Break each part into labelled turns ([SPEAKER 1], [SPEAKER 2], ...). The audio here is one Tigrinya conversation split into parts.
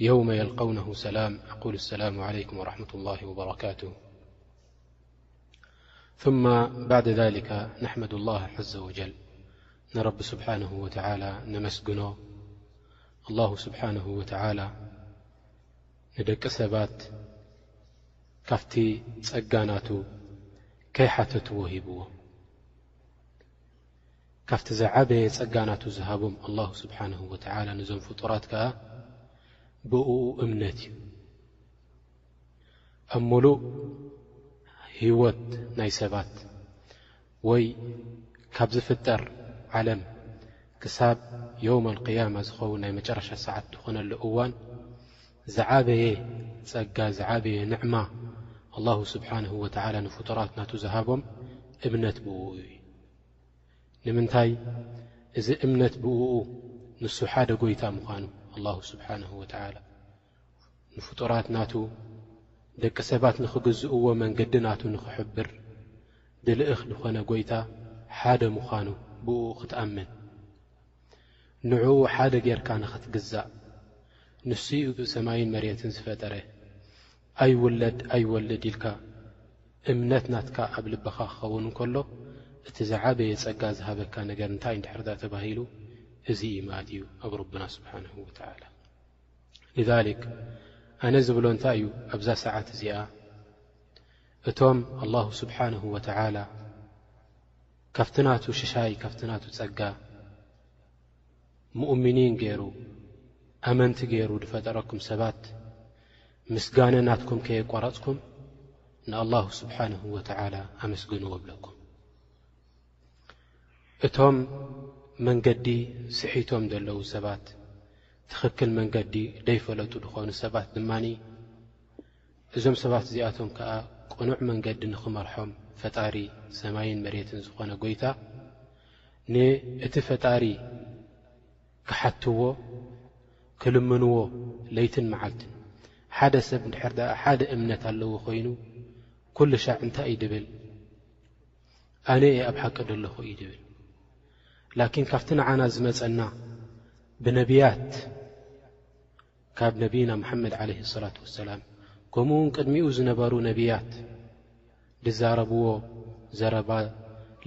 [SPEAKER 1] يوم يلقونه سلم قول السلام عليكم ورحمة الله وبركاته ثم بعد ذلك نحمد الله عز وجل رب سبحانه وتعالى نمسግن الله سبحانه وتعالى نደቂ سባت ካفቲ ፀጋናت كيحتتዎ ሂبዎ ካብቲ ዝዓበየ ጸጋ ናቱ ዝሃቦም ኣላሁ ስብሓነሁ ወተዓላ ንዞም ፍጡራት ከኣ ብእኡ እምነት እዩ። ኣብ ምሉእ ህይወት ናይ ሰባት ወይ ካብ ዝፍጠር ዓለም ክሳብ የውም ኣልቅያማ ዝኸውን ናይ መጨረሻ ሰዓት ትኾነሉ እዋን ዝዓበየ ጸጋ ዝዓበየ ንዕማ ኣላሁ ስብሓንሁ ወተዓላ ንፍጡራት ናቱ ዝሃቦም እምነት ብእኡ እዩ። ንምንታይ እዚ እምነት ብእኡ ንሱ ሓደ ጎይታ ምዃኑ ኣላሁ ስብሓንሁ ወተዓላ ንፍጡራት ናቱ ደቂ ሰባት ንኽግዝእዎ መንገዲ ናቱ ንኽሕብር ድልእኽ ዝኾነ ጎይታ ሓደ ምዃኑ ብእኡ ኽትኣምን ንዕኡ ሓደ ጌርካ ንኽትግዛእ ንሱኡ ብሰማይን መሬትን ዝፈጠረ ኣይውለድ ኣይወልድ ኢልካ እምነት ናትካ ኣብ ልብኻ ክኸውን እንከሎ እቲ ዝዓበየ ጸጋ ዝሃበካ ነገር እንታይ እንድሕርዳ ተባሂሉ እዚ እዩ ማለት እዩ ኣብ ረብና ስብሓንሁ ወተዓላ ልዛሊክ ኣነ ዝብሎ እንታይ እዩ ኣብዛ ሰዓት እዚኣ እቶም ኣላሁ ስብሓንሁ ወተዓላ ካብቲ ናቱ ሽሻይ ካብቲ ናቱ ጸጋ ሙእሚኒን ገይሩ ኣመንቲ ገይሩ ዝፈጠረኩም ሰባት ምስጋነ ናትኩም ከየቋረጽኩም ንኣላሁ ስብሓንሁ ወተዓላ ኣመስግንዎ ብለኩም እቶም መንገዲ ስሒቶም ዘለዉ ሰባት ትኽክል መንገዲ ደይፈለጡ ዝኾኑ ሰባት ድማኒ እዞም ሰባት እዚኣቶም ከኣ ቅኑዕ መንገዲ ንኽመርሖም ፈጣሪ ሰማይን መሬትን ዝኾነ ጎይታ ንእቲ ፈጣሪ ክሓትዎ ክልምንዎ ለይትን መዓልትን ሓደ ሰብ እንድሕር ደኣ ሓደ እምነት ኣለዎ ኮይኑ ኩሉ ሻዕ እንታይ እዩ ድብል ኣነ እየ ኣብ ሓቂ ደለኹ እዩ ድብል ላኪን ካብቲ ንዓና ዝመፀና ብነብያት ካብ ነብይና መሓመድ ዓለይሂ ሰላቱ ወሰላም ከምኡውን ቅድሚኡ ዝነበሩ ነብያት ዝዛረብዎ ዘረባ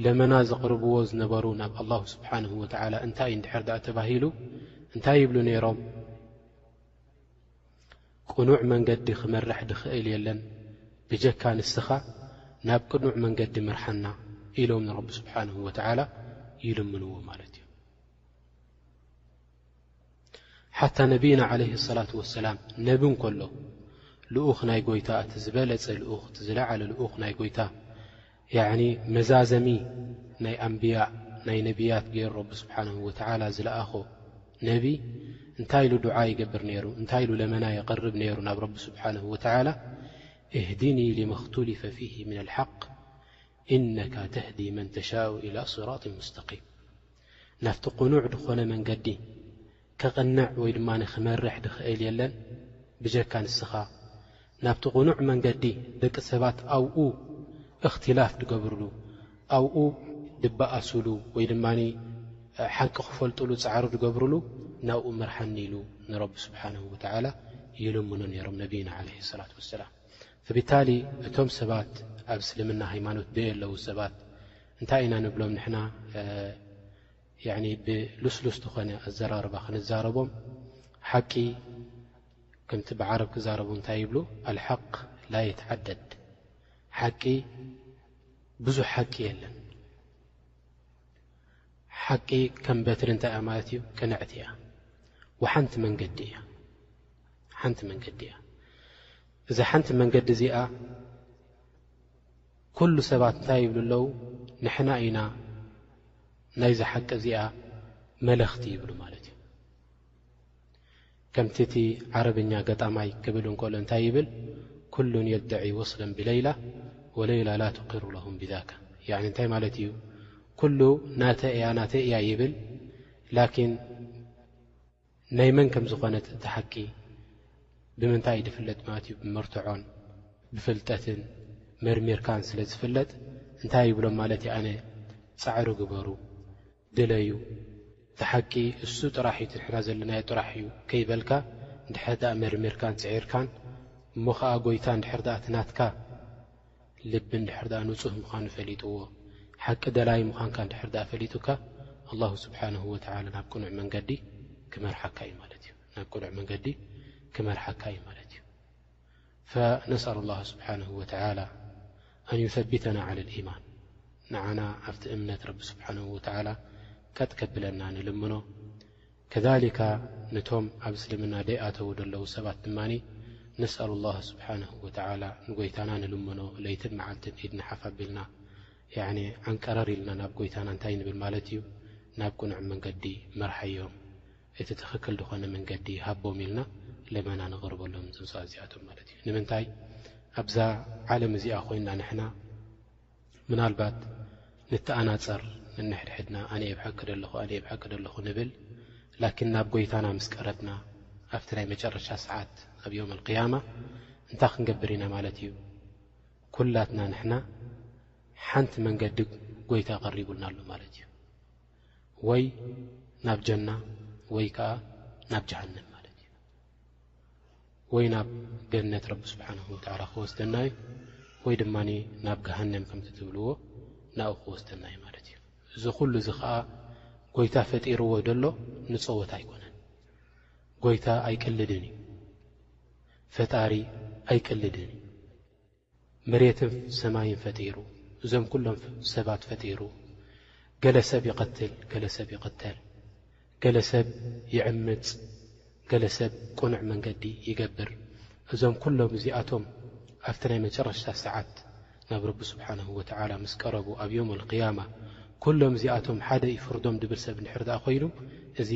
[SPEAKER 1] ለመና ዘቕርብዎ ዝነበሩ ናብ ኣላሁ ስብሓንሁ ወተዓላ እንታይ እዩ እንድሕር ድኣ ተባሂሉ እንታይ ይብሉ ነይሮም ቅኑዕ መንገዲ ክመርሕ ድኽእል የለን ብጀካ ንስኻ ናብ ቅኑዕ መንገዲ ምርሓና ኢሎም ንረቢ ስብሓንሁ ወተዓላ ይልምንዎ ማለት እዩ ሓታ ነብይና ዓለይ ሰላት ወሰላም ነቢ እንከሎ ልኡኽ ናይ ጎይታ እቲ ዝበለፀ ልኡኽ እቲ ዝለዓለ ልኡኽ ናይ ጎይታ ያዕኒ መዛዘሚ ናይ ኣንብያ ናይ ነብያት ገይሩ ረቢ ስብሓን ወተዓላ ዝለኣኾ ነቢ እንታይ ኢሉ ዱዓ ይገብር ነይሩ እንታይ ኢሉ ለመና የቕርብ ነይሩ ናብ ረቢ ስብሓን ወተዓላ እህድኒ ሊመክቱሊፈ ፊሂ ምና ልሓቅ ኢነካ ተህዲ መን ተሻኡ ኢላ ስራጢ ሙስተቂም ናብቲ ቅኑዕ ድኾነ መንገዲ ከቕንዕ ወይ ድማ ክመርሕ ድኽእል የለን ብጀካ ንስኻ ናብቲ ቅኑዕ መንገዲ ደቂ ሰባት ኣብኡ እኽትላፍ ድገብርሉ ኣብኡ ድበኣሱሉ ወይ ድማ ሓቂ ክፈልጡሉ ፃዕሪ ድገብርሉ ናብኡ ምርሓኒ ኢሉ ንረቢ ስብሓን ወተዓላ ይልምኑ ነይሮም ነቢይና ዓለይሂ ሰላት ወሰላም። ፍብታሊ እቶም ሰባት ኣብ እስልምና ሃይማኖት ደየለዉ ሰባት እንታይ ኢና ንብሎም ንሕና ያኒ ብሉስሉስ ዝኾነ ኣዘራርባ ክንዛረቦም ሓቂ ከምቲ ብዓረብ ክዛረቡ እንታይ ይብሉ ኣልሓቅ ላ የተዓደድ ሓቂ ብዙሕ ሓቂ የለን ሓቂ ከም በትሪ እንታይ እያ ማለት እዩ ቅንዕቲ እያ ወሓንቲ መንገዲ እያ ሓንቲ መንገዲ እያ እዛ ሓንቲ መንገዲ እዚኣ ኩሉ ሰባት እንታይ ይብሉ ኣለዉ ንሕና ኢና ናይዚ ሓቂ እዚኣ መለኽቲ ይብሉ ማለት እዩ ከምቲ እቲ ዓረብኛ ገጣማይ ክብል እንከሎ እንታይ ይብል ኩሉን የደዒ ወስለን ብለይላ ወለይላ ላ ትቅሩ ለሁም ብዛካ እንታይ ማለት እዩ ኩሉ ናተ እያ ናተ እያ ይብል ላኪን ናይ መን ከም ዝኾነት እታ ሓቂ ብምንታይ እዩ ዝፍለጥ ማለት እዩ? ብመርትዖን ብፍልጠትን መርሚርካን ስለ ዝፍለጥ እንታይ ይብሎም ማለት እዩ ኣነ ጻዕሪ ግበሩ ድለዩ እቲ ሓቂ እሱ ጥራሕ እዩ እቲ ንሕና ዘለናዮ ጥራሕ እዩ ከይበልካ እንድሕር ደኣ መርሚርካን ጽዒርካን እሞ ኸኣ ጎይታ እንድሕር ደኣ እቲ ናትካ ልቢ እንድሕር ድኣ ንጹህ ምዃኑ ፈሊጥዎ ሓቂ ደላይ ምዃንካ እንድሕር ድኣ ፈሊጡካ ኣላሁ ስብሓንሁ ወተዓላ ናብ ቅኑዕ መንገዲ ክመርሓካ እዩ ማለት እዩ ናብ ቅኑዕ መንገዲ ክመርሓካ እዩ ማለት እዩ ፈነስኣሉ ላሁ ስብሓንሁ ወተዓላ ኣን ዩሰቢተና ዓል ልኢማን ንዓና ኣብቲ እምነት ረቢ ስብሓንሁ ወተዓላ ቀጥ ከብለና ንልምኖ ከዛሊካ ነቶም ኣብ እስልምና ደይኣተዉ ደለዉ ሰባት ድማ ነስኣሉ ላህ ስብሓነሁ ወተዓላ ንጎይታና ንልምኖ ለይትን መዓልትን ኢድና ሓፍ ኣቢልና ያዕኒ ዓንቀረር ኢልና ናብ ጎይታና እንታይ ንብል ማለት እዩ ናብ ቅኑዕ መንገዲ መርሓዮም እቲ ትኽክል ድኾነ መንገዲ ሃቦም ኢልና ለመና ነቕርበሎም እዞም ሰባት እዚኣቶም ማለት እዩ ንምንታይ ኣብዛ ዓለም እዚኣ ኮይንና ንሕና ምናልባት ንተኣናጸር ነንሕድሕድና ኣነየ ብሓቂ ደለኹ ኣነየ ብሓቂ ደለኹ ንብል ላኪን ናብ ጎይታና ምስ ቀረብና ኣብቲ ናይ መጨረሻ ሰዓት ኣብ ዮም ኣልቅያማ እንታይ ክንገብር ኢና ማለት እዩ ኩላትና ንሕና ሓንቲ መንገዲ ጎይታ ቀሪቡልና ኣሎ ማለት እዩ ወይ ናብ ጀና ወይ ከዓ ናብ ጀሃንም ማለት እዩ ወይ ናብ ገነት ረቢ ስብሓን ወተላ ክወስደና እዩ ወይ ድማ ናብ ገሃንም ከምቲ ትብልዎ ናብኡ ክወስደና እዩ ማለት እዩ እዚ ኩሉ እዚ ከዓ ጎይታ ፈጢርዎ ደሎ ንፀወት ኣይኮነን ጎይታ ኣይቅልድን እዩ ፈጣሪ ኣይቅልድን እዩ መሬትን ሰማይን ፈጢሩ እዞም ኩሎም ሰባት ፈጢሩ ገለ ሰብ ይቐትል ገለ ሰብ ይቕተል ገለ ሰብ ይዕምጽ ገለ ሰብ ቅኑዕ መንገዲ ይገብር እዞም ኩሎም እዚኣቶም ኣብቲ ናይ መጨረሽታ ሰዓት ናብ ረቢ ስብሓንሁ ወተዓላ ምስ ቀረቡ ኣብ ዮም ኣልቅያማ ኩሎም እዚኣቶም ሓደ ይፍርዶም ድብል ሰብ እንድሕር ደኣ ኮይኑ እዚ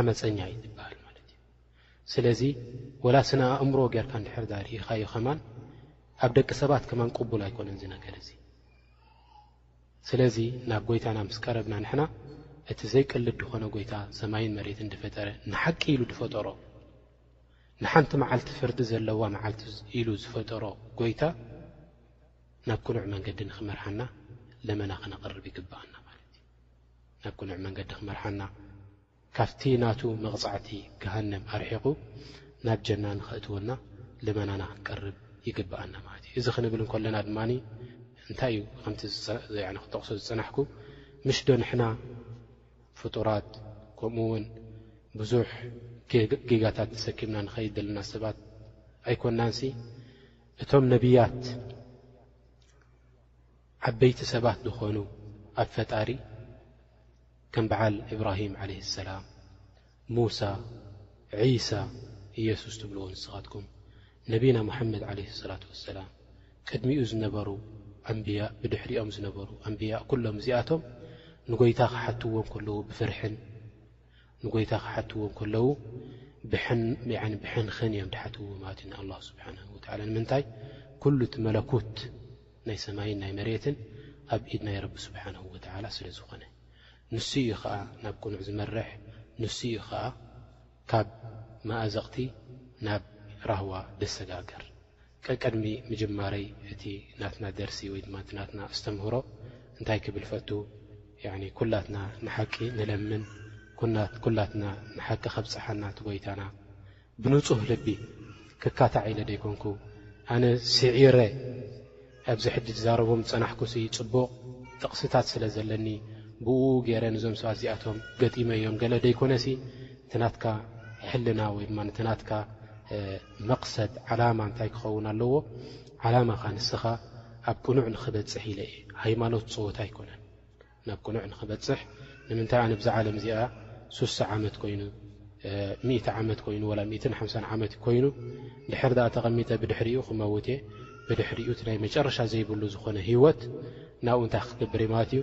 [SPEAKER 1] ዓመፀኛ እዩ ዝበሃል ማለት እዩ። ስለዚ ወላ ስነ ኣእምሮ ጌርካ እንድሕር ድኣ ርኢኻዮ ከማን ኣብ ደቂ ሰባት ከማን ቅቡል ኣይኮነን እዚ ነገር እዚ ስለዚ ናብ ጎይታና ምስ ቀረብና ንሕና እቲ ዘይቅልድ ድኾነ ጎይታ ሰማይን መሬትን ድፈጠረ ንሓቂ ኢሉ ድፈጠሮ ንሓንቲ መዓልቲ ፍርዲ ዘለዋ መዓልቲ ኢሉ ዝፈጠሮ ጎይታ ናብ ቅኑዕ መንገዲ ንክመርሓና ለመና ክነቕርብ ይግብኣና ማለት እዩ ናብ ቅኑዕ መንገዲ ክመርሓና ካብቲ ናቱ መቕጻዕቲ ገሃነም ኣርሒቑ ናብ ጀና ንኸእትወና ልመናና ክንቀርብ ይግብኣና ማለት እዩ። እዚ ክንብል እንከለና ድማ እንታይ እዩ ከምቲ ያኒ ክጠቕሶ ዝጸናሕኩ ምሽዶ ንሕና ፍጡራት ከምኡ ውን ብዙሕ ጌጋታት ተሰኪምና ንኸይድ ዘለና ሰባት ኣይኮናንሲ እቶም ነብያት ዓበይቲ ሰባት ዝኾኑ ኣብ ፈጣሪ ከም በዓል እብራሂም ዓለይሂ ሰላም፣ ሙሳ፣ ዒሳ፣ ኢየሱስ ትብልዎ ንስኻትኩም፣ ነቢና ሙሓመድ ዓለይሂ ሰላቱ ወሰላም፣ ቅድሚኡ ዝነበሩ ኣንብያእ፣ ብድሕሪኦም ዝነበሩ ኣንብያእ፣ ኩሎም እዚኣቶም ንጎይታ ክሓትዎ እንከለዉ ብፍርሕን ንጎይታ ክሓትዎ እንከለዉ ብሕንኽን እዮም ድሓትዎ ማለት እዩ ንኣላሁ ስብሓነሁ ወተዓላ። ንምንታይ? ኩሉ እቲ መለኩት ናይ ሰማይን ናይ መሬትን ኣብ ኢድ ናይ ረቢ ስብሓነሁ ወተዓላ ስለ ዝኾነ ንሱ እዩ ኸኣ ናብ ቅኑዕ ዝመርሕ ንሱ እዩ ኸኣ ካብ መኣዘቕቲ ናብ ራህዋ ደሰጋግር። ቀቅድሚ ምጅማረይ እቲ ናትና ደርሲ ወይ ድማ እቲ ናትና ኣስተምህሮ እንታይ ክብል ፈቱ ያኒ ኩላትና ንሓቂ ንለምን ኩላትና ንሓቂ ከብጽሓና እቲ ጎይታና ብንጹህ ልቢ ክካታዕ ኢለ ደይኮንኩ ኣነ ስዒረ ኣብዚ ሕጂ ዝዛረቦም ዝጸናሕኩሲ ጽቡቕ ጥቕስታት ስለ ዘለኒ ብእኡ ገይረ ንዞም ሰባት እዚኣቶም ገጢመዮም ገለ ደይኮነሲ እቲ ናትካ ሕልና ወይ ድማ እቲ ናትካ መቕሰድ ዓላማ እንታይ ክኸውን ኣለዎ ዓላማኻ ንስኻ ኣብ ቅኑዕ ንኽበጽሕ ኢለ እየ ሃይማኖት ጸወታ ኣይኮነን ናብ ቅኑዕ ንክበጽሕ ንምንታይ ኣነ ብዛ ዓለም እዚኣ ሱሳ ዓመት ኮይኑ ሚእቲ ዓመት ኮይኑ ወላ ሚእትን ሓምሳን ዓመት ኮይኑ ድሕር ድኣ ተቐሚጠ ብድሕሪኡ ክመውት እየ ብድሕሪኡ እቲ ናይ መጨረሻ ዘይብሉ ዝኾነ ህይወት ናብኡ እንታይ ክገብር እየ ማለት እዩ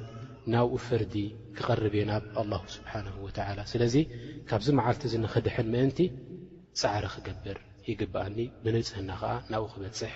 [SPEAKER 1] ናብኡ ፍርዲ ክቐርብ እየ ናብ ኣላሁ ስብሓንሁ ወተዓላ ስለዚ ካብዚ መዓልቲ እዚ ንኽድሕን ምእንቲ ጻዕሪ ክገብር ይግብኣኒ ብንጽህና ኸዓ ናብኡ ክበጽሕ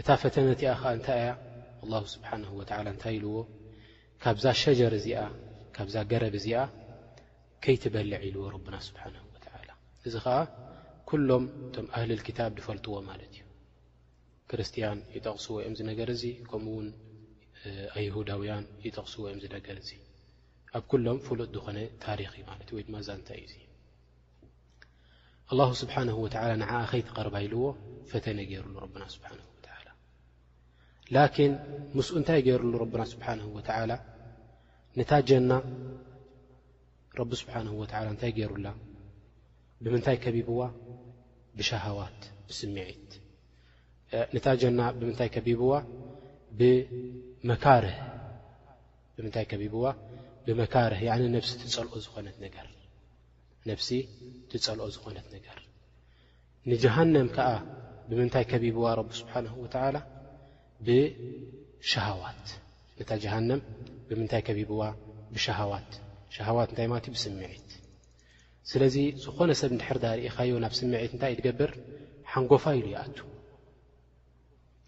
[SPEAKER 1] እታ ፈተነ እቲኣ ኸዓ እንታይ እያ ኣላሁ ስብሓንሁ ወተዓላ እንታይ ኢልዎ ካብዛ ሸጀር እዚኣ ካብዛ ገረብ እዚኣ ከይትበልዕ ኢልዎ ረብና ስብሓንሁ ወተዓላ እዚ ኸዓ ኩሎም እቶም ኣህልል ክታብ ዝፈልጥዎ ማለት እዩ ክርስትያን ይጠቕስዎ እዮም እዚ ነገር እዚ ከምኡ ውን ኣይሁዳውያን ይጠቕስዎ እዮም እዚ ነገር እዚ ኣብ ኩሎም ፍሉጥ ዝኾነ ታሪኽ እዩ ማለት እዩ ወይ ድማ ዛንታ እዩ እዚ ኣላሁ ስብሓን ወተላ ንዓኣ ከይትቐርባ ኢልዎ ፈተነ ገይሩሉ ረብና ስብሓን ወተላ ላኪን ምስኡ እንታይ ገይሩሉ ረብና ስብሓን ወተላ ንታ ጀና ረቢ ስብሓን ወተላ እንታይ ገይሩላ ብምንታይ ከቢብዋ ብሸሃዋት ብስምዒት ንታ ጀና ብምንታይ ከቢብዋ ብመካርህ ብምንታይ ከቢብዋ ብመካርህ ነብሲ ትፀልኦ ዝኾነት ነገር ነፍሲ ትጸልኦ ዝኾነት ነገር ንጀሃነም ከኣ ብምንታይ ከቢብዋ ረቢ ስብሓንሁ ወተዓላ ብሸሃዋት ነታ ጀሃነም ብምንታይ ከቢብዋ ብሸሃዋት ሸሃዋት እንታይ ማለት እዩ ብስምዒት ስለዚ ዝኾነ ሰብ ንድሕር ዳርእኻዮ ናብ ስምዒት እንታይ እዩ ትገብር ሓንጎፋ ኢሉ ይኣቱ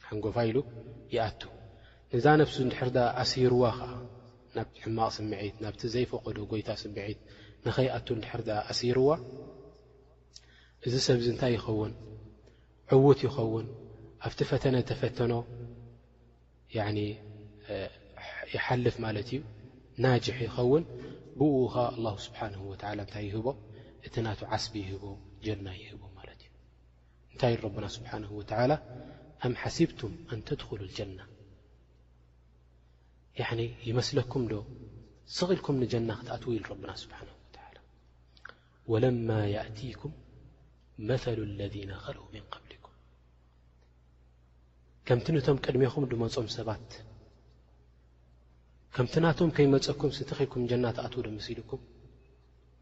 [SPEAKER 1] ሓንጎፋይ ኢሉ ይኣቱ። ነዛ ነፍሱ እንድሕር ደኣ ኣሲሩዋ ኸኣ፣ ናብቲ ሕማቕ ስምዒት፣ ናብቲ ዘይፈቐዶ ጐይታ ስምዒት ንኸይኣቱ እንድሕር ደኣ ኣሲሩዋ፣ እዚ ሰብዚ እንታይ ይኸውን? ዕዉት ይኸውን? ኣብቲ ፈተነ እተፈተኖ ይሓልፍ ማለት እዩ? ናጅሕ ይኸውን? ብእኡ ኸኣ ኣላሁ ስብሓነሁ ወተዓላ እንታይ ይህቦ? እቲ ናቱ ዓስቢ ይህቦ፣ ጀና ይህቦ ማለት እዩ። እንታይ ኢሉ ረቡና ስብሓነሁ ወተዓላ ኣም ሓሲብቱም ኣን ተድኹሉ ልጀና ያዕኒ ይመስለኩም ዶ ስቕ ኢልኩም ንጀና ክትኣትዉ ኢሉ ረቡና ስብሓነሁ ወተዓላ ወለማ የእቲኩም መተሉ ለዚነ ኸልኡ ምን ቐብሊኩም ከምቲ ነቶም ቅድሜኹም ድመጾም ሰባት ከምቲ ናቶም ከይመጸኩም ስቲ ኸይኩም ጀና ትኣትዉ ዶ መሲልኩም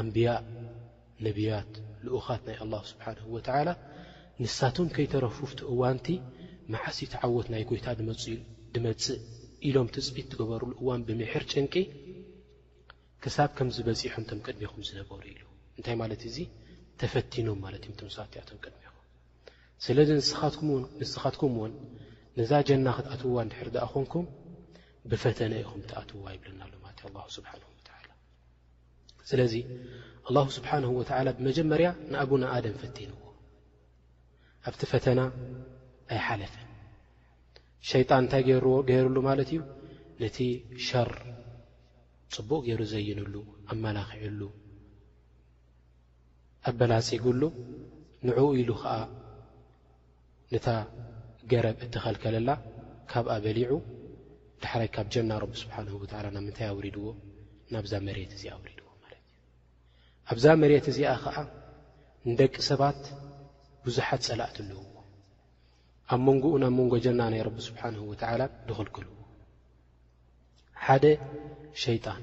[SPEAKER 1] ኣንብያእ፣ ነብያት፣ ልኡኻት ናይ ኣላህ ስብሓነሁ ወተዓላ ንሳቶም ከይተረፉፍቲ እዋንቲ መዓስ እዩ ተዓወት ናይ ጎይታ ድመጽእ ኢሎም ትጽቢት ትገበርሉ እዋን ብምሕር ጭንቂ ክሳብ ከምዚ በጺሖም ቶም ቅድሜኹም ዝነበሩ ኢሉ እንታይ ማለት እዚ ተፈቲኖም ማለት እዮም ቶምሰባትያቶም ቅድሜኹም ስለዚ ንስኻትኩም እውን ነዛ ጀና ክትኣትውዋ እንድሕር ድኣ ኮንኩም ብፈተነ ኢኹም ትኣትውዋ ይብለና ኣሎ ማለት ዩ ኣላ ስብሓን ስለዚ ኣላሁ ስብሓንሁ ወተዓላ ብመጀመርያ ንኣቡና ኣደም ፈቲንዎ ኣብቲ ፈተና ኣይሓለፍን ሸይጣን እንታይ ገይርዎ ገይሩሉ ማለት እዩ ነቲ ሸር ፅቡቕ ገይሩ ዘይንሉ ኣመላኺዕሉ ኣበላጺጉሉ ንዕኡ ኢሉ ከኣ ነታ ገረብ እተኸልከለላ ካብኣ በሊዑ ዳሕራይ ካብ ጀና ረቢ ስብሓንሁ ወተዓላ ናብ ምንታይ ኣውሪድዎ ናብዛ መሬት እዚኣ ኣውሪድዎ ማለት እዩ ኣብዛ መሬት እዚኣ ኸዓ ንደቂ ሰባት ብዙሓት ጸላእቲ ኣለዉዎ ኣብ መንጎኡን ኣብ መንጎ ጀና ናይ ረቢ ስብሓንሁ ወተዓላን ድኽልክልዎ ሓደ ሸይጣን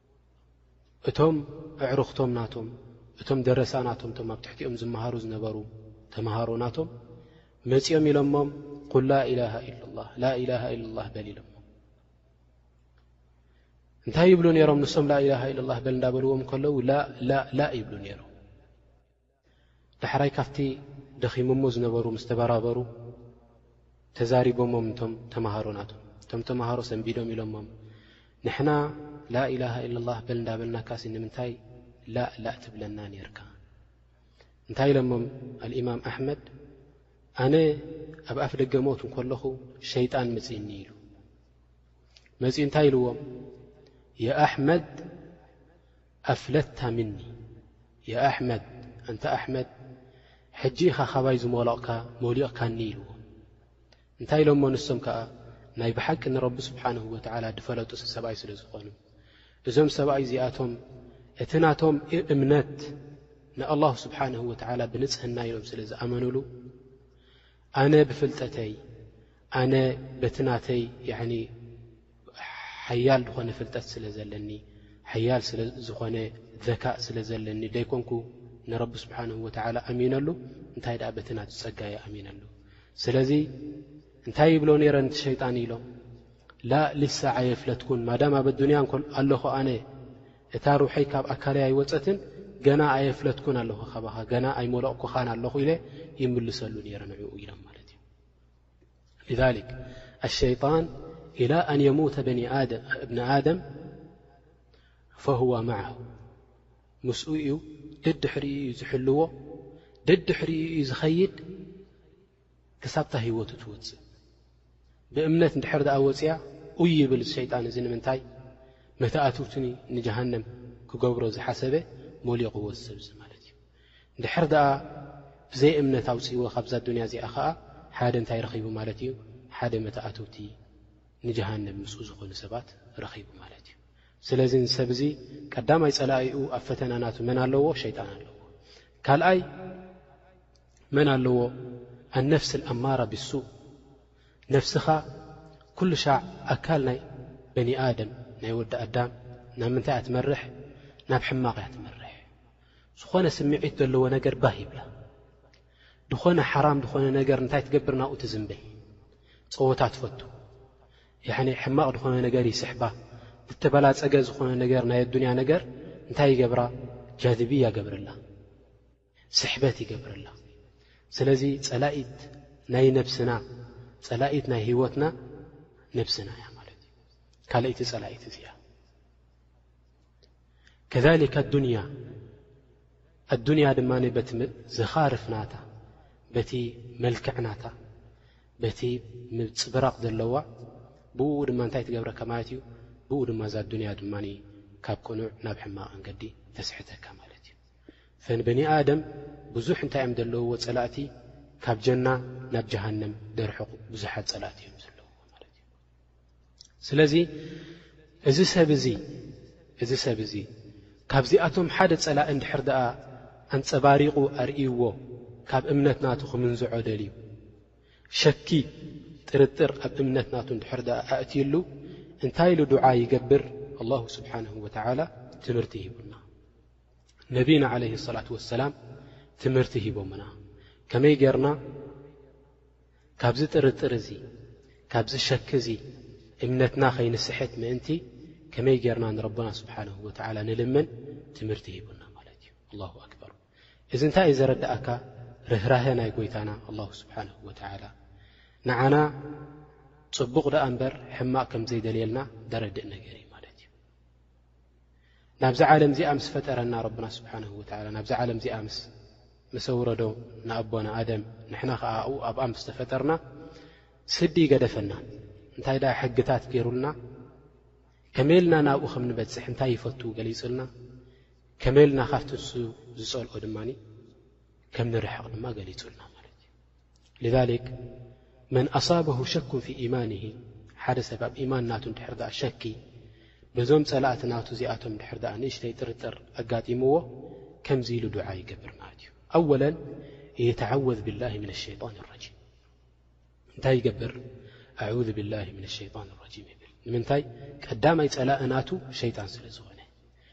[SPEAKER 1] እቶም ኣዕሩኽቶም ናቶም እቶም ደረሳ ናቶም እቶም ኣብ ትሕቲኦም ዝመሃሩ ዝነበሩ ተምሃሮ ናቶም መፂኦም ኢሎሞም ቁል ላኢላሃ ኢላ ላ ላኢላሃ ኢላ ላ በል ኢሎሞ እንታይ ይብሉ ነይሮም ንሶም ላኢላሃ ኢላ ላ በል እንዳበልዎም ከለዉ ላላላ ይብሉ ነይሮም ዳሕራይ ካብቲ ደኺሞሞ ዝነበሩ ምስ ተበራበሩ ተዛሪቦሞም ንቶም ተማሃሮ ናቶም። እቶም ተማሃሮ ሰንቢዶም ኢሎሞም ንሕና ላኢላሃ ኢለላህ በል እንዳበልናካሲ ንምንታይ ላእ ላእ ትብለና ኔርካ? እንታይ ኢሎሞም ኣልኢማም ኣሕመድ ኣነ ኣብ ኣፍ ደገ ሞት እንከለኹ ሸይጣን መጺእኒ ኢሉ መጺኡ እንታይ ኢልዎም የኣሕመድ ኣፍለታ ምኒ ያ ኣሕመድ ኣንታ ኣሕመድ ሕጂ ኢኻ ካባይ ዝሞለቕካ ሞሊቕካኒ ኢልዎ እንታይ ኢሎሞ ንሶም ከኣ ናይ ብሓቂ ንረቢ ስብሓንሁ ወተዓላ ድፈለጡ ሰብኣይ ስለ ዝኾኑ እዞም ሰብኣይ እዚኣቶም እቲ ናቶም እምነት ንኣላሁ ስብሓንሁ ወተዓላ ብንጽህና ኢሎም ስለ ዝኣመኑሉ ኣነ ብፍልጠተይ ኣነ በቲ ናተይ ሓያል ዝኾነ ፍልጠት ስለ ዘለኒ ሓያል ዝኾነ ዘካእ ስለ ዘለኒ ደይኮንኩ ንረቢ ስብሓን ወተላ ኣሚነሉ እንታይ ደኣ በቲ ናቱ ጸጋየ ኣሚነሉ ስለዚ እንታይ ይብሎ ነረ ን ሸይጣን ኢሎም ላ ልሳዓ የፍለትኩን ማዳም ኣብ ኣዱንያ ኣለኹ ኣነ እታ ሩሐይ ካብ ኣካለይ ኣይወፀትን ገና ኣየፍለትኩን ኣለኹ ካባኻ ገና ኣይመለቕኩኻን ኣለኹ ኢለ ይምልሰሉ ነረ ንኡ ኢሎም ማለት እዩ ذሊክ ኣሸይጣን ኢላ ኣን የሙተ እብኒ ኣደም ፈህዋ ማዓሁ ምስኡ እዩ ደድሕሪ እዩ ዝሕልዎ ደድሕሪ እዩ ዝኸይድ ክሳብታ ህይወቱ ትወፅእ ብእምነት ንድሕር ድኣ ወፅያ ኡይ ይብል ሸይጣን እዚ ንምንታይ መታእትውትኒ ንጀሃንም ክገብሮ ዝሓሰበ ሞሊቕዎ ዝሰብዚ ማለት እዩ እንድሕር ደኣ ብዘይ እምነት ኣውጺእዎ ካብዛ ኣዱንያ እዚኣ ከኣ ሓደ እንታይ ረኺቡ ማለት እዩ ሓደ መተኣትውቲ ንጀሃነብ ምስኡ ዝኾኑ ሰባት ረኺቡ ማለት እዩ ስለዚ እዚ ሰብ እዚ ቀዳማይ ጸላኢኡ ኣብ ፈተና ናቱ መን ኣለዎ ሸይጣን ኣለዎ ካልኣይ መን ኣለዎ ኣነፍሲ ኣማራ ብሱእ ነፍስኻ ኩሉ ሻዕ ኣካል ናይ በኒ ኣደም ናይ ወዲ ኣዳም ናብ ምንታይ እያ ትመርሕ ናብ ሕማቕ እያ ትመርሕ ዝኾነ ስምዒት ዘለዎ ነገር ባህ ይብላ። ድኾነ ሓራም ድኾነ ነገር እንታይ ትገብር ናብኡ ትዝምብል። ጸወታ ትፈቱ። ያዕኒ ሕማቕ ድኾነ ነገር ይስሕባ። ዝተበላጸገ ዝኾነ ነገር ናይ ኣዱንያ ነገር እንታይ ይገብራ ጃዝብያ ይገብረላ ስሕበት ይገብረላ። ስለዚ ጸላኢት ናይ ነብስና ጸላኢት ናይ ህይወትና ነብስና እያ ማለት እዩ። ካልኣይቲ ጸላኢት እዚኣ። ከሊከ ኣዱንያ ኣዱንያ ድማ በቲ ዘኻርፍ ናታ በቲ መልክዕ ናታ በቲ ምፅብራቕ ዘለዋ ብኡ ድማ እንታይ ትገብረካ ማለት እዩ ብኡ ድማ እዛ ኣዱንያ ድማ ካብ ቅኑዕ ናብ ሕማቕ ኣንገዲ ተስሕተካ ማለት እዩ ፈንበኒ ኣደም ብዙሕ እንታይ እዮም ዘለውዎ ፀላእቲ ካብ ጀና ናብ ጀሃንም ደርሕቑ ብዙሓት ፀላእቲ እዮም ዘለውዎ ማለት እዩ ስለዚ እዚ ሰብ እዚ እዚ ሰብ እዚ ካብዚኣቶም ሓደ ጸላኢ እንድሕር ደኣ ኣንጸባሪቑ ኣርእይዎ ካብ እምነት ናቱ ክምንዝዖ ደልዩ ሸኪ ጥርጥር ኣብ እምነት ናቱ እንድሕር ደኣ ኣእትዩሉ እንታይ ኢሉ ዱዓ ይገብር ኣላሁ ስብሓንሁ ወተዓላ ትምህርቲ ሂቡና ነቢና ዓለይህ ሰላት ወሰላም ትምህርቲ ሂቦምና ከመይ ጌርና ካብዚ ጥርጥር እዚ፣ ካብዚ ሸኪ እዚ እምነትና ከይንስሕት ምእንቲ ከመይ ጌርና ንረብና ስብሓነሁ ወተዓላ ንልምን ትምህርቲ ሂቡና ማለት እዩ። ኣላሁ ኣክበር። እዚ እንታይ እዩ ዘረድኣካ? ርህራሀ ናይ ጎይታና ኣላሁ ስብሓነሁ ወተዓላ ንዓና ጽቡቕ ደኣ እምበር ሕማቕ ከም ዘይደልየልና ዘረድእ ነገር እዩ ማለት እዩ። ናብዚ ዓለም እዚኣ ምስ ፈጠረና ረብና ስብሓን ወላ ናብዚ ዓለም እዚኣ ምስ መሰውረዶ ንኣቦና ኣደም ንሕና ከዓ ብ ኣብኣ ምስ ተፈጠርና ስዲ ይገደፈና እንታይ ደኣ ሕግታት ገይሩልና ከመልና ናብኡ ከም ንበፅሕ እንታይ ይፈቱ ገሊፁልና ከመልና ካብቲ ንሱ ዝፀልኦ ድማ ከም ንርሕቕ ድማ ገሊፁልና ማለት እዩ ልዛሊክ መን ኣሳበሁ ሸኩን ፊ ኢማንሂ ሓደ ሰብ ኣብ ኢማን ናቱ እንድሕር ድኣ ሸኪ በዞም ጸላእቲ ናቱ እዚኣቶም እንድሕር ድኣ ንእሽተይ ጥርጥር ኣጋጢምዎ ከምዚ ኢሉ ዱዓ ይገብር ማለት እዩ ኣወለን የተዓወዝ ብላሂ ምና ሸይጣን ረጂም እንታይ ይገብር ኣዑዝ ብላሂ ምና ሸይጣን ረጂም ይብል ንምንታይ ቀዳማይ ጸላእ ናቱ ሸይጣን ስለ ዝኾነ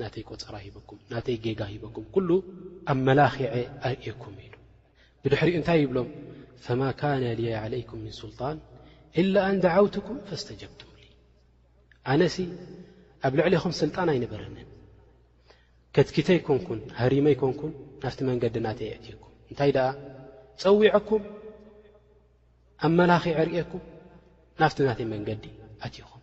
[SPEAKER 1] ናተይ ቆጸራ ሂበኩም ናተይ ጌጋ ሂበኩም ኩሉ ኣመላኺዐ ኣርእየኩም ኢሉ ብድሕሪኡ እንታይ ይብሎም ፈማ ካነ ልየ ዓለይኩም ምን ሱልጣን ኢላ ኣን ደዓውትኩም ፈስተጀብቱም ኣነሲ ኣብ ልዕሊኹም ስልጣን ኣይነበረንን ከትኪተ ኣይኮንኩን ሃሪመ ኣይኮንኩን ናብቲ መንገዲ ናተ የእትየኩም እንታይ ደኣ ፀዊዐኩም ኣመላኺ ዕርእኩም ናፍቲ ናተይ መንገዲ ኣትኹም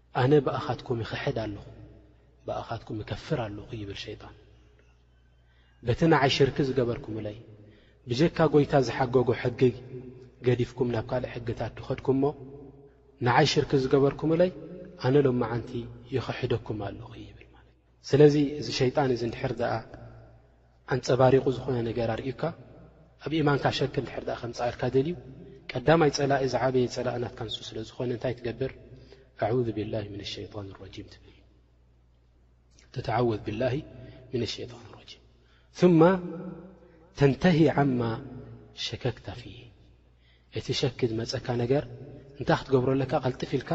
[SPEAKER 1] ኣነ ብኣኻትኩም ይኽሕድ ኣለኹ ብኣኻትኩም ይከፍር ኣለኹ ይብል ሸይጣን በቲ ንዓይ ሽርኪ ዝገበርኩምለይ ብጀካ ጎይታ ዝሓገጎ ሕጊ ገዲፍኩም ናብ ካልእ ሕግታት ድኸድኩ እሞ ንዓይ ሽርኪ ዝገበርኩምለይ ኣነ ሎማዓንቲ ይኽሕደኩም ኣለኹ ይብል ስለዚ እዚ ሸይጣን እዚ እንድሕር ደኣ ኣንፀባሪቑ ዝኾነ ነገር ኣርእዩካ ኣብ ኢማንካ ሸክ እንድሕር ደኣ ከምፃኣልካ ደልዩ ቀዳማይ ፀላኢ ዝዓበየ ፀላእ ናትካ ንሱ ስለ ዝኾነ እንታይ ትገብር ኣዑዙ ብላሂ ምን ሸይጣን ረጂም ትብል ተተዓወዝ ብላሂ ምን ሸይጣን ረጂም ثማ ተንተሂ ዓማ ሸከክታ ፍይ እቲ ሸክ ዝመፀካ ነገር እንታይ ክትገብሮ ኣለካ ቐልጥፊ ኢልካ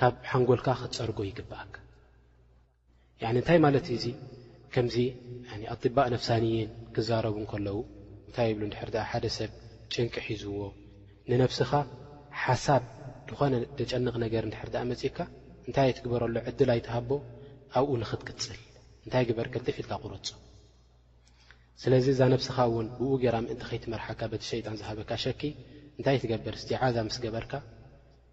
[SPEAKER 1] ካብ ሓንጎልካ ክትፀርጎ ይግብኣካ እንታይ ማለት እዩ እዚ ከምዚ ኣጢባእ ነፍሳንይን ክዛረቡ ከለዉ እንታይ ይብሉ ድሕር ኣ ሓደ ሰብ ጭንቂ ሒዝዎ ንነፍስኻ ሓሳብ ዝኾነ ደጨንቕ ነገር ድሕር ኣ መፅካ እንታይ ኣይትግበረሎ ዕድል ኣይትሃቦ ኣብኡ ንኽትቅፅል እንታይ ግበር ቅልጢፍ ኢልካ ቁረፁ ስለዚ እዛ ነፍስኻ እውን ብኡ ገይራ ምእንቲ ከይትመርሓካ በቲ ሸይጣን ዝሃበካ ሸኪ እንታይ ትገብር ስትዓዛ ምስ ገበርካ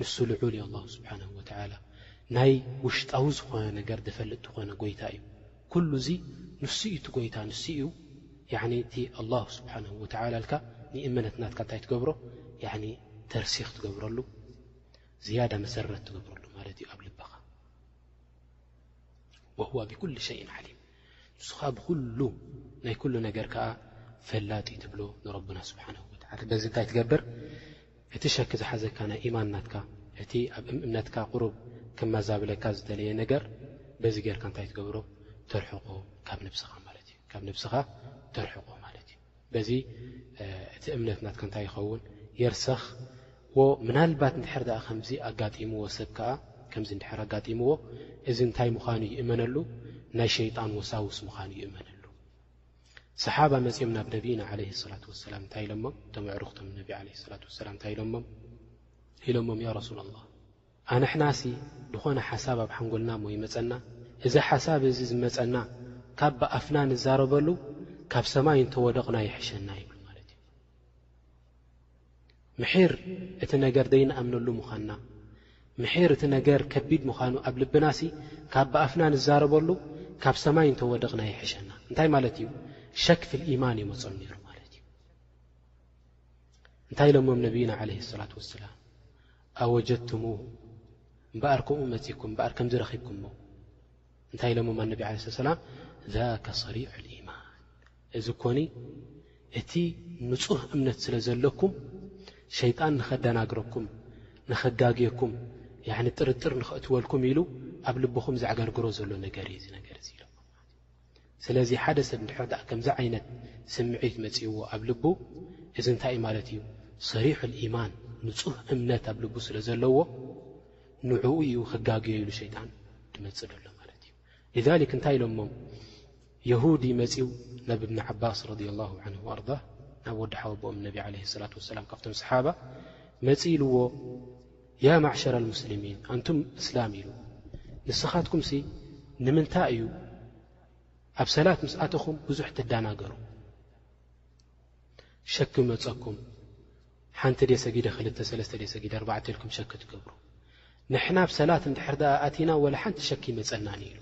[SPEAKER 1] ንሱ ልዑል እዩ ኣላሁ ስብሓነሁ ወተዓላ ናይ ውሽጣዊ ዝኾነ ነገር ዝፈልጥ ዝኾነ ጎይታ እዩ ኩሉ እዚ ንሱ እዩ እቲ ጎይታ ንሱ እዩ ያኒ እቲ ኣላሁ ስብሓነሁ ወተዓላ ኢልካ ንእመነት ናትካ እንታይ ትገብሮ ያኒ ተርሲኽ ትገብረሉ ዝያዳ መሰረት ትገብረሉ ማለት እዩ ኣብ ልብኻ ወሁዋ ብኩሉ ሸይን ዓሊም ንሱኻ ብኩሉ ናይ ኩሉ ነገር ከኣ ፈላጢ ትብሎ ንረቡና ስብሓነሁ ወተዓላ በዚ እንታይ ትገብር እቲ ሸክ ዝሓዘካ ናይ ኢማን ናትካ እቲ ኣብ እምነትካ ቁሩብ ከመዛብለካ ዝደለየ ነገር በዚ ጌርካ እንታይ ትገብሮ ተርሕቆ ካብ ነብስኻ ማለት እዩ ካብ ነብስኻ ተርሕቆ ማለት እዩ በዚ እቲ እምነት ናትካ እንታይ ይኸውን የርሰኽ ዎ ምናልባት ንድሕር ድኣ ከምዚ ኣጋጢምዎ ሰብ ከኣ ከምዚ ንድሕር ኣጋጢምዎ እዚ እንታይ ምዃኑ ይእመነሉ ናይ ሸይጣን ወሳውስ ምዃኑ ይእመነሉ ሰሓባ መፅኦም ናብ ነቢና ለ ሰላት ወሰላም እንታይ ኢሎሞም እቶም ኣዕሩክቶም ነቢ ለ ሰላት ወሰላም እንታይ ኢሎሞም ኢሎሞም ያ ረሱላ ላ ኣንሕናሲ ድኾነ ሓሳብ ኣብ ሓንጎልናሞ ይመጸና እዚ ሓሳብ እዚ ዝመጸና ካብ ብኣፍና ንዛረበሉ ካብ ሰማይ እንተወደቕና ይሕሸና ይብል ማለት እዩ። ምሒር እቲ ነገር ደይንኣምነሉ ምዃንና ምሒር እቲ ነገር ከቢድ ምዃኑ ኣብ ልብናሲ ካብ ብኣፍና ንዛረበሉ ካብ ሰማይ እንተወደቕና ይሕሸና እንታይ ማለት እዩ ሸክ ፊ ልኢማን ይመጾም ነይሩ ማለት እዩ እንታይ ኢሎሞም ነቢይና ዓለህ ሰላት ወሰላም ኣወጀድቱሙ እምበኣር ከምኡ መጺኩም እምበኣር ከምዚ ረኺብኩሞ እንታይ ኢሎሞም ኣነቢ ዓለ ስላ ሰላም ዛከ ሰሪዑ ልኢማን እዚ ኮኒ እቲ ንጹህ እምነት ስለ ዘለኩም ሸይጣን ንኸደናግረኩም ንኸጋግየኩም ጥርጥር ንኸእትወልኩም ኢሉ ኣብ ልብኹም ዘዕገርግሮ ዘሎ ነገር እዩ እዚ ነገር እዚ ኢሎሞ ስለዚ ሓደ ሰብ እንድሕር ደኣ ከምዚ ዓይነት ስምዒት መጺእዎ ኣብ ልቡ እዚ እንታይ እዩ ማለት እዩ ሰሪሑል ኢማን ንጹህ እምነት ኣብ ልቡ ስለ ዘለዎ ንዕኡ እዩ ክጋግዮ ኢሉ ሸይጣን ድመጽእ ደሎ ማለት እዩ لذሊክ እንታይ ኢሎሞም የሁዲ መጺው ናብ እብኒ ዓባስ ረድ ላሁ ን ኣርض ናብ ወዲ ሓወቦኦም ነቢ ለ ላት ወሰላም ካብቶም ሰሓባ መጺ ኢልዎ ያ ማዕሸረ ኣልሙስሊሚን ኣንቱም እስላም ኢሉ ንስኻትኩምሲ ንምንታይ እዩ ኣብ ሰላት ምስ ኣተኹም ብዙሕ ትዳናገሩ ሸኪ መፀኩም ሓንቲ ደ ሰጊደ ክልተ ሰለስተ ደ ሰጊደ ኣርባዕተ ኢልኩም ሸኪ ትገብሩ ንሕና ብ ሰላት እንድሕር ኣ ኣቲና ወላ ሓንቲ ሸኪ ይመፀናኒ ኢሉ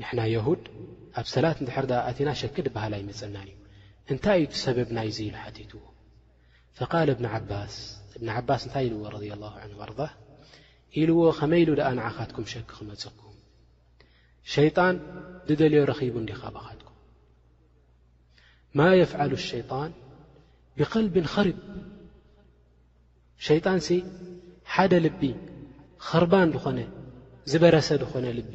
[SPEAKER 1] ንሕና የሁድ ኣብ ሰላት እንድሕር ኣ ኣቲና ሸኪ ድበሃል ኣይመፀናን እዩ እንታይ እዩ ትሰበብ ናይዙ ኢሉ ሓቲትዎ ፈቃለ እብን ዓባስ እብን ዓባስ እንታይ ኢልዎ ረድ ላ ን ኣርض ኢልዎ ከመይ ኢሉ ደኣ ንዓኻትኩም ሸክ ክመፀኩም ሸይጣን ድደልዮ ረኺቡ እንዲ ካባኻትኩም ማ የፍዓሉ ሸይጣን ብቀልቢን ኸርብ ሸይጣን ሲ ሓደ ልቢ ኸርባን ዝኾነ ዝበረሰ ዝኾነ ልቢ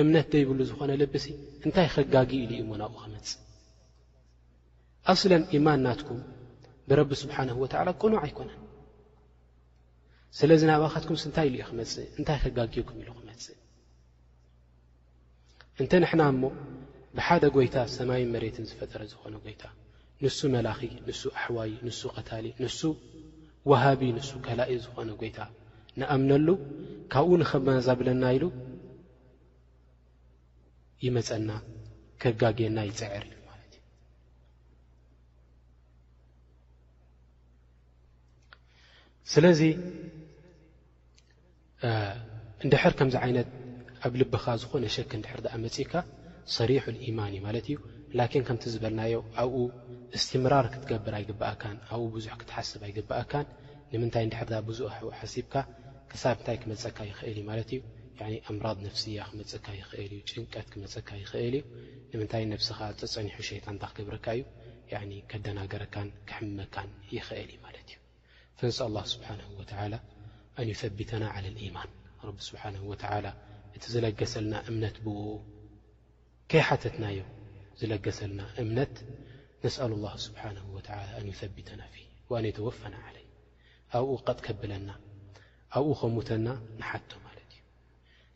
[SPEAKER 1] እምነት ዘይብሉ ዝኾነ ልቢ ሲ እንታይ ኸጋጊ ኢሉ እዩሞ ናብኡ ክመፅእ ኣስለን ኢማን ናትኩም ብረቢ ስብሓንሁ ወተዓላ ቅኑዕ ኣይኮነን ስለዚ ናባኻትኩምስ እንታይ ኢሉ ዩ ክመፅእ እንታይ ከጋጊዩኩም ኢሉ ክመፅእ እንተ ንሕና እሞ ብሓደ ጎይታ ሰማይ መሬትን ዝፈጠረ ዝኾነ ጎይታ ንሱ መላኺ ንሱ ኣሕዋይ ንሱ ቐታሊ ንሱ ወሃቢ ንሱ ከላኢ ዝኾነ ጎይታ ንኣምነሉ ካብኡ ንኸመዛብለና ኢሉ ይመጸና ከጋግየና ይጽዕር ኢሉ ማለት እዩ ስለዚ እንድሕር ከምዚ ዓይነት ኣብ ልብኻ ዝኾነ ሸክ እንድሕር ድኣ መጺእካ ሰሪሑ ልኢማን እዩ ማለት እዩ ላኪን ከምቲ ዝበልናዮ ኣብኡ እስትምራር ክትገብር ኣይግብኣካን ኣብኡ ብዙሕ ክትሓስብ ኣይግብኣካን ንምንታይ እንድሕር ብዙ ሓሲብካ ክሳብ እንታይ ክመጸካ ይኽእል እዩ ማለት እዩ ያኒ ኣምራድ ነፍስያ ክመጸካ ይክእል እዩ ጭንቀት ክመጸካ ይክእል እዩ ንምንታይ ነብስካ ጸጸኒሑ ሸይጣን እንታይ ክገብረካ እዩ ያኒ ከደናገረካን ከሕምመካን ይክእል እዩ ማለት እዩ ፈንስኣል ኣላህ ስብሓነሁ ወተዓላ ኣን ዩሰቢተና ዓለል ኢማን ረቢ ስብሓነሁ ወተዓላ እቲ ዝለገሰልና እምነት ብኡኡ ከይሓተትናዮ ዝለገሰልና እምነት ነስኣሉ ኣላህ ስብሓነሁ ወተዓላ ኣን ዩሰቢተና ፊህ ወኣን የተወፈና ዓለይ ኣብኡ ቀጥ ከብለና ኣብኡ ከሙተና ንሓቶ ማለት እዩ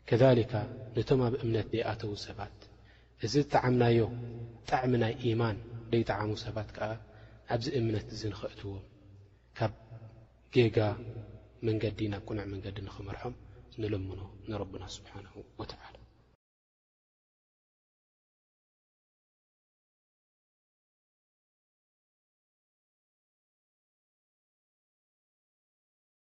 [SPEAKER 1] ከዛሊካ ነቶም ኣብ እምነት ደይኣተዉ ሰባት እዚ ዝጠዓምናዮ ጣዕሚ ናይ ኢማን ደይጠዓሙ ሰባት ከኣ ኣብዚ እምነት እዚ ንኸእትዎም ካብ ጌጋ መንገዲ ናብ ቅኑዕ መንገዲ ንኽመርሖም ንልምኖ ንረብና ስብሓንሁ ወተዓላ